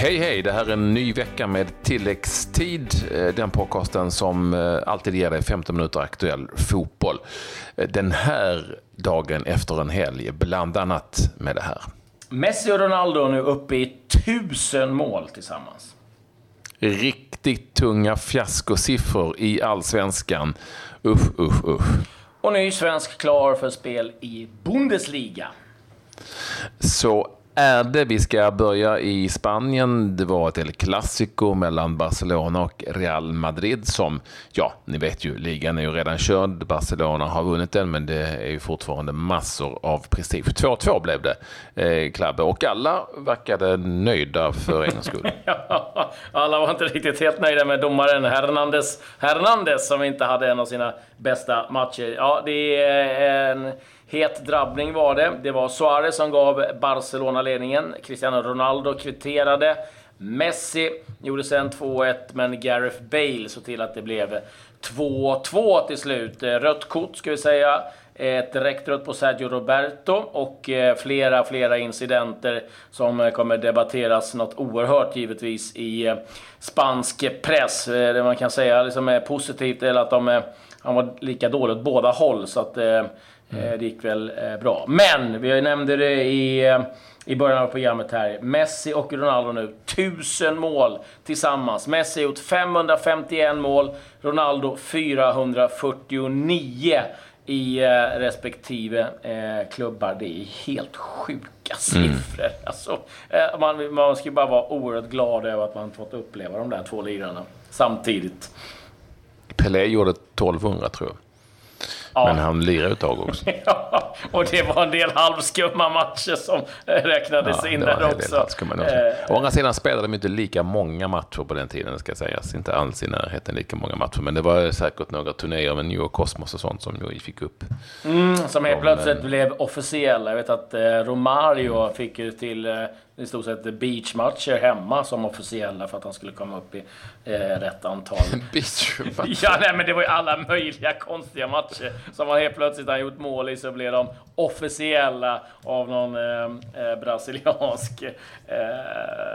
Hej hej, det här är en ny vecka med tilläggstid. Eh, den podcasten som eh, alltid ger dig 15 minuter aktuell fotboll. Eh, den här dagen efter en helg, bland annat med det här. Messi och Ronaldo är nu uppe i tusen mål tillsammans. Riktigt tunga fiaskosiffror i allsvenskan. Usch, usch, usch. Och ny svensk klar för spel i Bundesliga. Så är det. Vi ska börja i Spanien. Det var ett El Clasico mellan Barcelona och Real Madrid som, ja, ni vet ju, ligan är ju redan körd. Barcelona har vunnit den, men det är ju fortfarande massor av prestige. 2-2 blev det, eh, Klabbe, och alla verkade nöjda för en skull. alla var inte riktigt helt nöjda med domaren Hernandez, Hernandez som inte hade en av sina bästa matcher. Ja, det är en Het drabbning var det. Det var Suarez som gav Barcelona ledningen. Cristiano Ronaldo kvitterade. Messi gjorde sen 2-1, men Gareth Bale såg till att det blev 2-2 till slut. Rött kort, ska vi säga. Ett direkt rött på Sergio Roberto och eh, flera, flera incidenter som kommer debatteras något oerhört givetvis i eh, spansk press. Eh, det man kan säga liksom är positivt är att de, han var lika dålig åt båda håll. Så att, Mm. Det gick väl eh, bra. Men, vi nämnde det i, eh, i början av programmet här. Messi och Ronaldo nu. 1000 mål tillsammans. Messi har gjort 551 mål. Ronaldo 449 i respektive klubbar. Det är helt sjuka mm. siffror. Mm. Alltså, man, man ska bara vara oerhört glad över att man fått uppleva de där två lirarna samtidigt. Pelé gjorde 1200 tror jag. Ja. Men han lirade ett tag också. ja, och det var en del halvskumma matcher som räknades ja, in där också. Eh, Å andra sidan spelade de inte lika många matcher på den tiden, ska sägas. Inte alls i närheten lika många matcher. Men det var säkert några turnéer med New York Cosmos och sånt som ju fick upp. Mm, som helt plötsligt men... blev officiella. Jag vet att eh, Romario fick ju till eh, i stort sett beachmatcher hemma som officiella för att han skulle komma upp i eh, rätt antal. beachmatcher? ja, nej, men det var ju alla möjliga konstiga matcher som han helt plötsligt har gjort mål i så blev de officiella av någon eh, eh brasiliansk eh,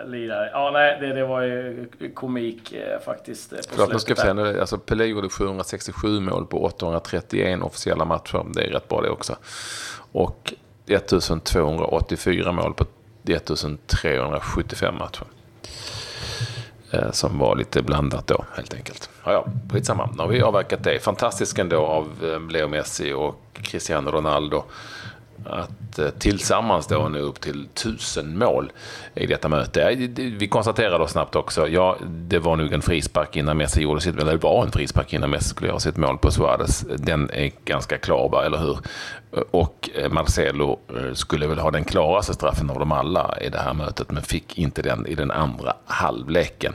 lirare. Ja, nej, det, det var ju komik eh, faktiskt. Eh, på Klart, nu ska säga, alltså, Pelé gjorde 767 mål på 831 officiella matcher. Det är rätt bra det också. Och 1284 mål på 1375 matcher. Eh, som var lite blandat då helt enkelt. Ja, ja, skitsamma. Nu har vi avverkat det. Fantastiskt ändå av eh, Leo Messi och Cristiano Ronaldo att eh, tillsammans då nå upp till tusen mål i detta möte. Vi konstaterar då snabbt också, ja, det var nog en frispark innan Messi gjorde sitt, eller det var en frispark innan Messi skulle göra sitt mål på Suarez. Den är ganska klar, va? eller hur? Och eh, Marcelo eh, skulle väl ha den klaraste straffen av dem alla i det här mötet, men fick inte den i den andra halvleken.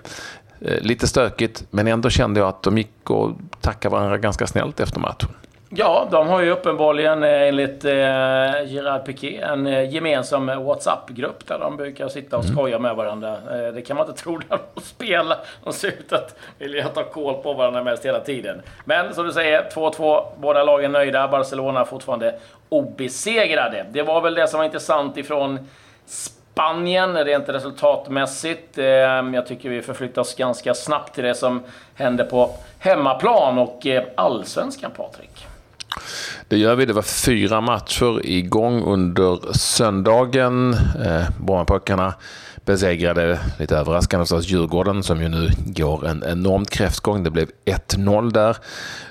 Lite stökigt, men ändå kände jag att de gick och tackade varandra ganska snällt efter matchen. Ja, de har ju uppenbarligen eh, enligt eh, Gerard Piqué en eh, gemensam WhatsApp-grupp där de brukar sitta och mm. skoja med varandra. Eh, det kan man inte tro när de spelar. De ser ut att vilja ta koll på varandra mest hela tiden. Men som du säger, 2-2. Båda lagen nöjda. Barcelona fortfarande obesegrade. Det var väl det som var intressant ifrån Spanien rent resultatmässigt. Eh, jag tycker vi förflyttar oss ganska snabbt till det som hände på hemmaplan och eh, allsvenskan, Patrik. Det gör vi. Det var fyra matcher igång under söndagen. Eh, Brommapojkarna besegrade, lite överraskande förstås, Djurgården som ju nu går en enorm kräftgång. Det blev 1-0 där.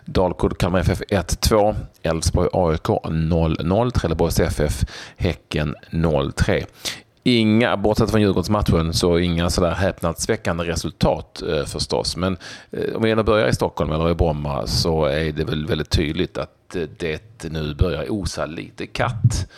Dalkurd Kalmar FF 1-2. Elfsborg AIK 0-0. Trelleborgs FF Häcken 0-3. Inga, bortsett från Djurgårdsmatchen, så inga sådär häpnadsväckande resultat eh, förstås. Men eh, om vi ändå börjar i Stockholm eller i Bromma så är det väl väldigt tydligt att det nu börjar osa lite katt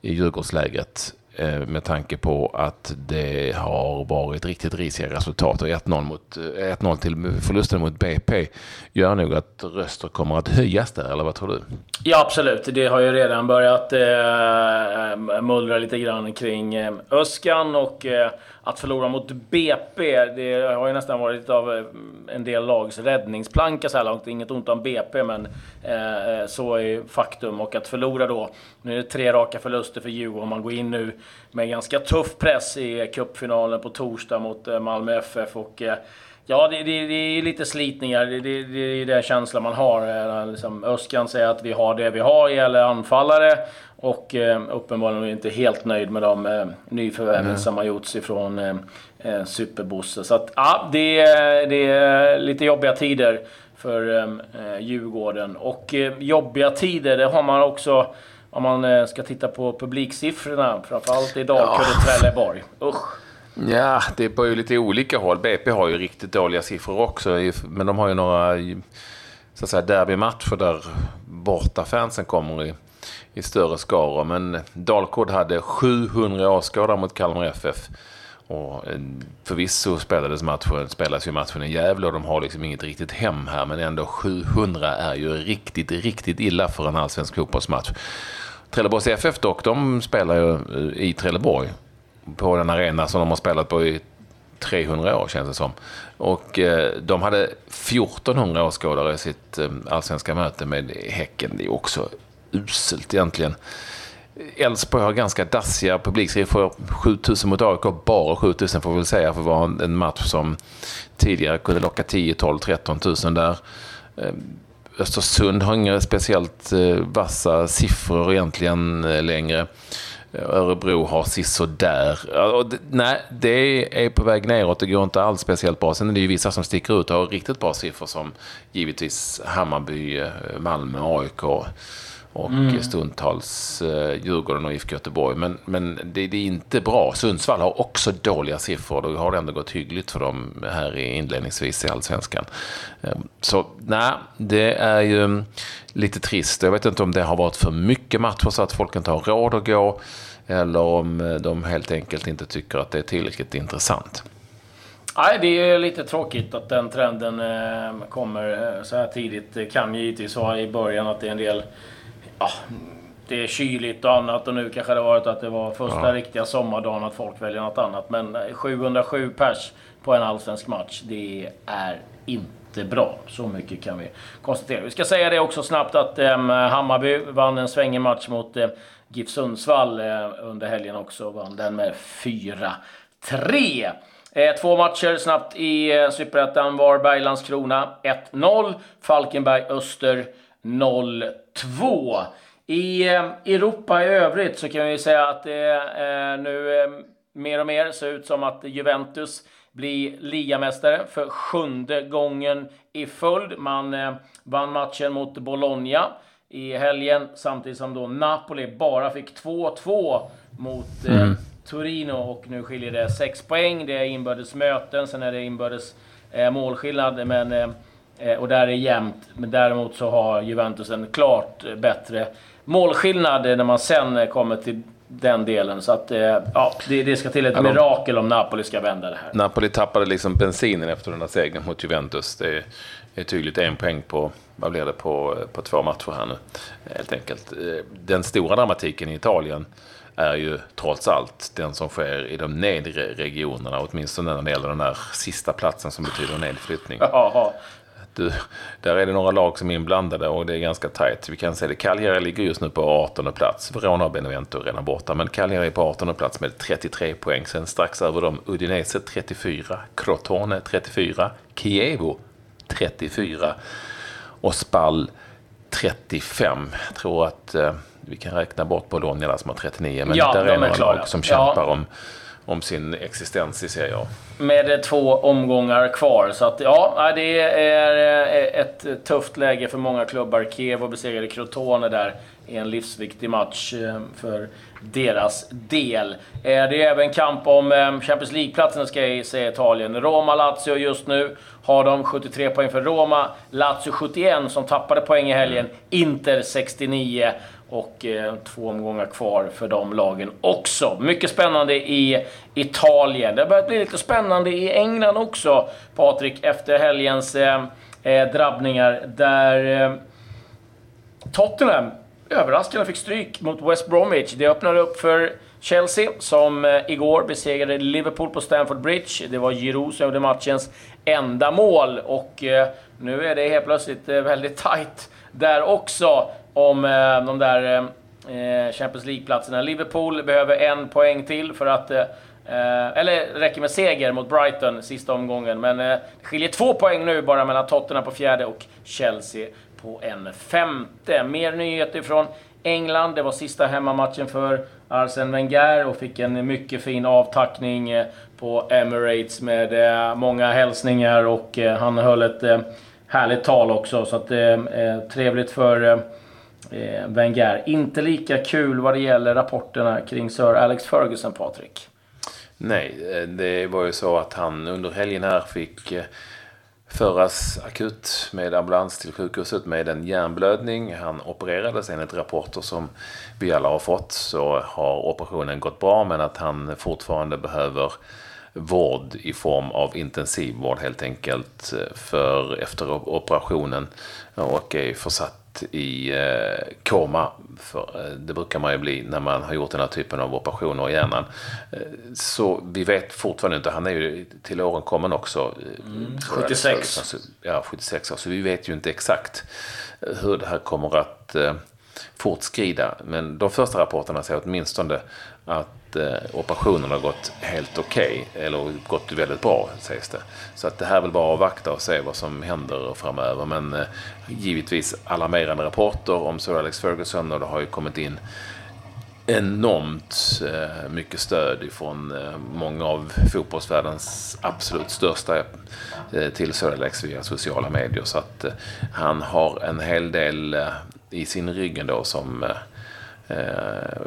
i Djurgårdslägret. Eh, med tanke på att det har varit riktigt risiga resultat. Och 1-0, mot, eh, 1-0 till förlusten mot BP gör nog att röster kommer att höjas där, eller vad tror du? Ja, absolut. Det har ju redan börjat eh, eh mullra lite grann kring eh, Öskan och eh, att förlora mot BP. Det har ju nästan varit av en del lags räddningsplanka så här långt. Inget ont om BP, men eh, så är faktum. Och att förlora då. Nu är det tre raka förluster för Djurgården. Man går in nu med ganska tuff press i cupfinalen på torsdag mot eh, Malmö FF. Och, Ja, det, det, det, är lite slitningar. Det, det, det är den känslan man har. Liksom, Öskan säger att vi har det vi har gäller anfallare. Och eh, uppenbarligen är inte helt nöjd med de eh, nyförvärven mm. som har gjorts ifrån eh, eh, Superbosse. Så att, ja, det, det är lite jobbiga tider för eh, Djurgården. Och eh, jobbiga tider, det har man också om man eh, ska titta på publiksiffrorna. Framförallt i Dalkurd och Trelleborg. Usch! Ja, det är på ju lite olika håll. BP har ju riktigt dåliga siffror också, men de har ju några så att säga, derbymatcher där bortafansen kommer i, i större skaror. Men Dalkurd hade 700 åskådare mot Kalmar FF. Och eh, förvisso spelades matchen, spelas ju matchen i Gävle och de har liksom inget riktigt hem här. Men ändå 700 är ju riktigt, riktigt illa för en allsvensk fotbollsmatch. Trelleborgs FF dock, de spelar ju eh, i Trelleborg på den arena som de har spelat på i 300 år känns det som. Och eh, de hade 1400 åskådare i sitt eh, allsvenska möte med Häcken. Det är också uselt egentligen. Elfsborg har ganska dassiga publiksiffror. 7000 mot AIK, bara 7000 får vi väl säga, för att vara en match som tidigare kunde locka 10, 12, 13 000 där. Eh, Östersund har inga speciellt eh, vassa siffror egentligen eh, längre. Örebro har sisådär. Nej, det är på väg neråt. Det går inte alls speciellt bra. Sen är det ju vissa som sticker ut och har riktigt bra siffror som givetvis Hammarby, Malmö, AIK och mm. stundtals eh, Djurgården och IFK Göteborg. Men, men det, det, är inte bra. Sundsvall har också dåliga siffror. Då har det ändå gått hyggligt för dem här inledningsvis i allsvenskan. Ehm, så nej, det är ju lite trist. Jag vet inte om det har varit för mycket matcher så att folk inte har råd att gå. Eller om eh, de helt enkelt inte tycker att det är tillräckligt intressant. Nej, det är lite tråkigt att den trenden eh, kommer så här tidigt. Det kan givetvis vara i början att det är en del ja, det är kyligt och annat och nu kanske det varit att det var första ja. riktiga sommardagen att folk väljer något annat. Men 707 eh, pers på en allsvensk match, det är inte bra. Så mycket kan vi konstatera. Vi ska säga det också snabbt att eh, Hammarby vann en svängig match mot eh, GIF Sundsvall eh, under helgen också. Vann den med 4-3. Eh, två matcher snabbt i eh, Superettan. Varberg-Landskrona 1-0. Falkenberg-Öster 02. I eh, Europa i övrigt så kan vi säga att det eh, nu eh, mer och mer ser ut som att Juventus blir ligamästare för sjunde gången i följd. Man vann matchen mot Bologna i helgen samtidigt som då Napoli bara fick 2-2 mot mm. Torino och nu skiljer det 6 poäng. Det är inbördes möten, sen är det inbördes målskillnad. Men och där är det jämnt. Men däremot så har Juventus en klart bättre målskillnad när man sen kommer till den delen. Så att, eh, ja, det, det ska till ett de... mirakel om Napoli ska vända det här. Napoli tappade liksom bensinen efter den här segern mot Juventus. Det är tydligt en poäng på, vad blir det, på, på två matcher här nu. Helt enkelt. Eh, den stora dramatiken i Italien är ju trots allt den som sker i de nedre regionerna, åtminstone när det gäller den där sista platsen som betyder nedflyttning. Ja, du, där är det några lag som är inblandade och det är ganska tajt. Vi kan säga det, Cagliari ligger just nu på 18 plats. Verona och Benevento är redan borta, men Cagliari är på 18 plats med 33 poäng. Sen strax över dem Udinese 34, Crotone 34, Chievo 34 och Spall 35. Jag tror att eh, vi kan räkna bort Bologna där som har 39, men ja, där är några lag som kämpar ja. om om sin existens i Serie A. Med två omgångar kvar. Så att, ja, det är eh, ett tufft läge för många klubbar. Kiev besegrade Crotone där i en livsviktig match eh, för deras del. Eh, det är även kamp om Champions League-platsen ska jag säga Italien. Roma-Lazio just nu har de 73 poäng för Roma. Lazio 71 som tappade poäng i helgen. Inter 69 och eh, två omgångar kvar för de lagen också. Mycket spännande i Italien. Det har börjat bli lite spännande i England också, Patrik, efter helgens eh, eh drabbningar. Där eh, Tottenham överraskande fick stryk mot West Bromwich. Det öppnade upp för Chelsea som eh, igår besegrade Liverpool på Stamford Bridge. Det var Giroud som gjorde matchens enda mål och nu är det helt plötsligt väldigt tight där också om eh, de där eh, Champions League-platserna. Liverpool behöver en poäng till för att eh, eller räcker med seger mot Brighton sista omgången. Men det skiljer två poäng nu bara mellan Tottenham på fjärde och Chelsea på en femte. Mer nyheter från England. Det var sista hemmamatchen för Arsene Wenger och fick en mycket fin avtackning på Emirates med många hälsningar och han höll ett härligt tal också. Så att det är trevligt för Eh, Wenger. Inte lika kul vad det gäller rapporterna kring Sir Alex Ferguson, Patrik. Nej, eh, det var ju så att han under helgen här fick eh, föras akut med ambulans till sjukhuset med en hjärnblödning. Han opererades enligt rapporter som vi alla har fått så har operationen gått bra men att han fortfarande behöver vård i form av intensivvård helt enkelt för efter operationen och är försatt i eh, koma. För, eh, det brukar man ju bli när man har gjort den här typen av operationer i hjärnan. Eh, så vi vet fortfarande inte, han är ju till åren kommen också. Mm, 76. Ja, 76 år, så vi vet ju inte exakt hur det här kommer att fortskrida. Men de första rapporterna säger åtminstone att eh, operationen har gått helt okej, okay, eller gått väldigt bra sägs det. Så att det här är väl bara att avvakta och se vad som händer framöver. Men eh, givetvis alarmerande rapporter om Sir Alex Ferguson och det har ju kommit in enormt eh, mycket stöd ifrån eh, många av fotbollsvärldens absolut största eh, till Sir Alex via sociala medier. Så att eh, han har en hel del eh, i sin rygg ändå som eh,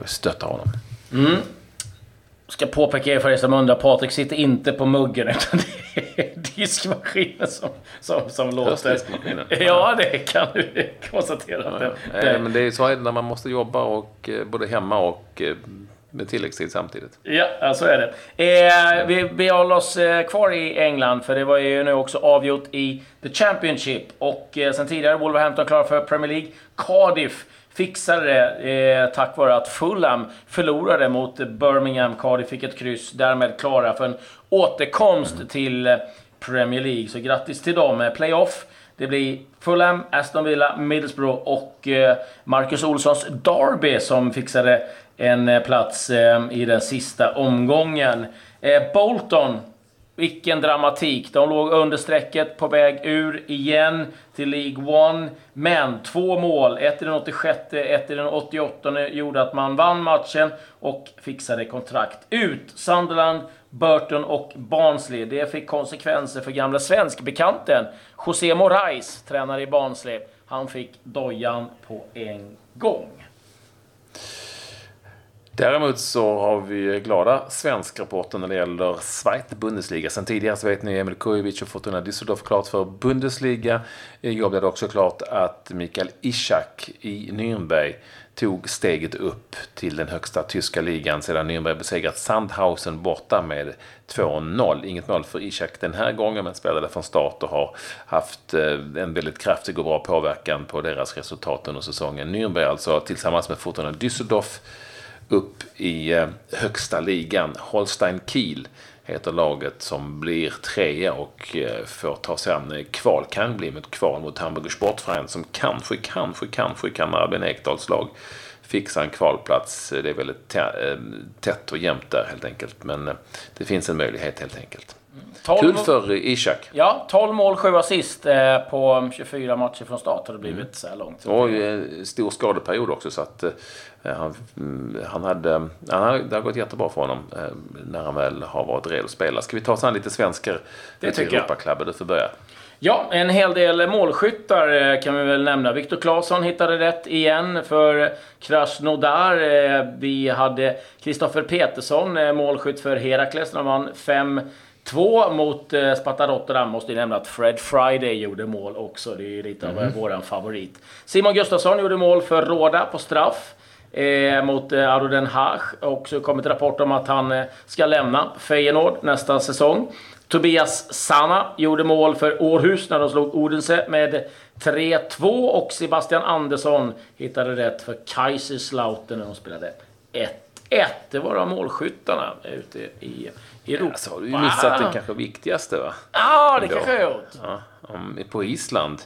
stöttar honom. Mm. Ska påpeka er för er som undrar, Patrik sitter inte på muggen utan det är diskmaskinen som, som, som låter. Ja, det kan du konstatera. Ja, ja. Det, men det är så när man måste jobba och, eh, både hemma och eh, med tilläggstid samtidigt. Ja, så är det. Eh, vi, vi håller oss eh, kvar i England, för det var ju nu också avgjort i The Championship. Och eh, sen tidigare Wolverhampton klara för Premier League. Cardiff fixade det eh, tack vare att Fulham förlorade mot Birmingham. Cardiff fick ett kryss, därmed klara för en återkomst mm. till Premier League. Så grattis till dem. Eh, playoff. Det blir Fulham, Aston Villa, Middlesbrough och eh, Marcus Olssons Derby som fixade en eh, plats eh, i den sista omgången. Eh, Bolton vilken dramatik. De låg under strecket på väg ur igen till League One. Men två mål, ett i den 86, ett i den 88 gjorde att man vann matchen och fixade kontrakt ut. Sunderland, Burton och Barnsley. Det fick konsekvenser för gamla svenskbekanten José Moraes, tränare i Barnsley. Han fick dojan på en gång. Däremot så har vi glada svenskrapporter när det gäller Zweite Bundesliga. Sen tidigare så vet ni Emil Kujovic och Fortuna Düsseldorf klart för Bundesliga. Igår blev det också klart att Mikael Ishak i Nürnberg tog steget upp till den högsta tyska ligan sedan Nürnberg besegrat Sandhausen borta med 2-0. Inget mål för Ishak den här gången men spelade från start och har haft eh, en väldigt kraftig och bra påverkan på deras resultat under säsongen. Nürnberg alltså tillsammans med Fortuna Düsseldorf upp i eh, högsta ligan. Holstein Kiel heter laget som blir trea och eh, får ta sig an eh, kval. Kan bli med kval mot Hamburger Sportverein som kanske, kanske, kanske kan Albin Ekdals lag fixa en kvalplats. Det är väldigt tätt och jämnt där helt enkelt. Men det finns en möjlighet helt enkelt. 12, Kul för Ishak. Ja, 12 mål, 7 assist eh, på 24 matcher från start har det blivit mm. så här långt. Och en stor skadeperiod också så att eh, han, mm, han, hade, han det har gått jättebra för honom eh, när han väl har varit redo att spela. Ska vi ta an lite svenskar det till Europaklubben? Du får börja. Ja, en hel del målskyttar kan vi väl nämna. Viktor Claesson hittade rätt igen för Krasnodar. Vi hade Kristoffer Petersson, målskytt för Herakles. Han vann 5 Två mot eh, Sparta Rotterdam måste jag nämna att Fred Friday gjorde mål också. Det är lite av mm. våran favorit. Simon Gustafsson gjorde mål för Råda på straff. Eh, mot eh, Aro Den Haag. Och så kommit rapport om att han eh, ska lämna Feyenoord nästa säsong. Tobias Sana gjorde mål för Århus när de slog Odense med 3-2 och Sebastian Andersson hittade rätt för Kaiserslautern när de spelade 1-1. Det var de målskyttarna ute i Europa. Alltså, har du missat den kanske viktigaste va? Ja, det Ändå. kanske jag gjort. Ja, på Island.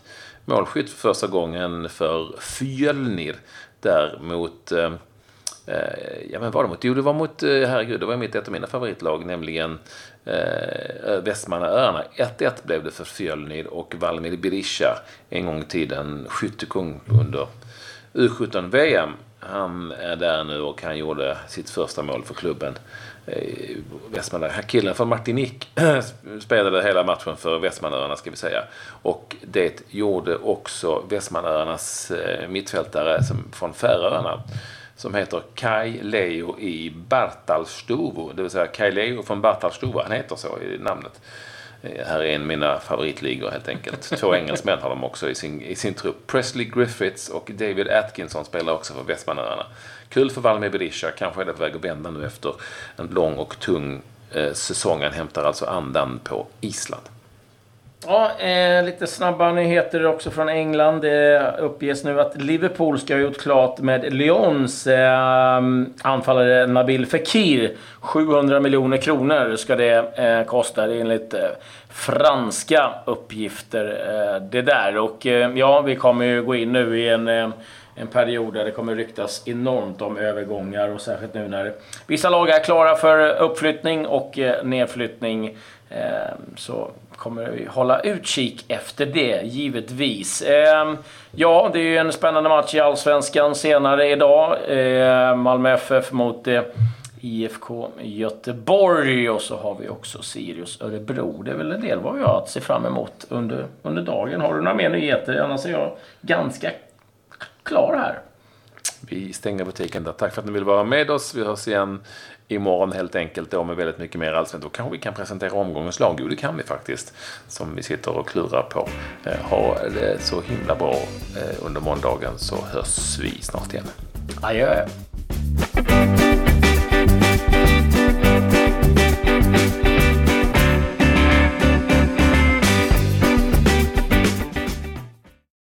Målskytt för första gången för Fjölnir. Där mot... Eh, eh, ja, men var det mot? Jo, det var mot... Eh, herregud, det var mitt ett av mina favoritlag, nämligen eh, Västmannaöarna. 1-1 blev det för Fjölnir och Valmir Berisha, en gång i tiden skyttekung under U17-VM. Han är där nu och han gjorde sitt första mål för klubben. Eh, Västmanland. Killen från Martinique spelade hela matchen för Västmanöarna ska vi säga. Och det gjorde också Västmanöarnas eh, mittfältare som, från Färöarna. Som heter Kai Leo i Bartalstuvo. Det vill säga Kai Leo från Bartalstuvo, Han heter så i namnet. Här är en av mina favoritligor helt enkelt. Två engelsmän har de också i sin, i sin trupp. Presley Griffiths och David Atkinson spelar också för Västmanöarna. Kul för Valmi Berisha. Kanske är det på väg att vända nu efter en lång och tung eh, säsong. Han hämtar alltså andan på Island. Ja, eh, lite snabba nyheter också från England. Det uppges nu att Liverpool ska ha gjort klart med Lyons eh, anfallare Nabil Fekir. 700 miljoner kronor ska det eh, kosta, det är enligt eh, franska uppgifter. Eh, det där. Och eh, ja, vi kommer ju gå in nu i en eh, en period där det kommer ryktas enormt om övergångar och särskilt nu när vissa lag är klara för uppflyttning och eh, nedflyttning. Ehm, så kommer vi hålla utkik efter det, givetvis. Ehm, ja, det är ju en spännande match i Allsvenskan senare idag. Ehm, Malmö FF mot eh, IFK Göteborg och så har vi också Sirius Örebro. Det är väl en del vad vi har att se fram emot under, under dagen. Har du några mer nyheter? Annars är jag ganska klar här. Vi stänger butiken där. Tack för att ni vill vara med oss. Vi hörs igen imorgon helt enkelt då med väldigt mycket mer allsvenskt. Då kanske vi kan presentera omgångens lag. Jo, det kan vi faktiskt. Som vi sitter och klurar på. Eh, ha det så himla bra eh, under måndagen så hörs vi snart igen. Adjö.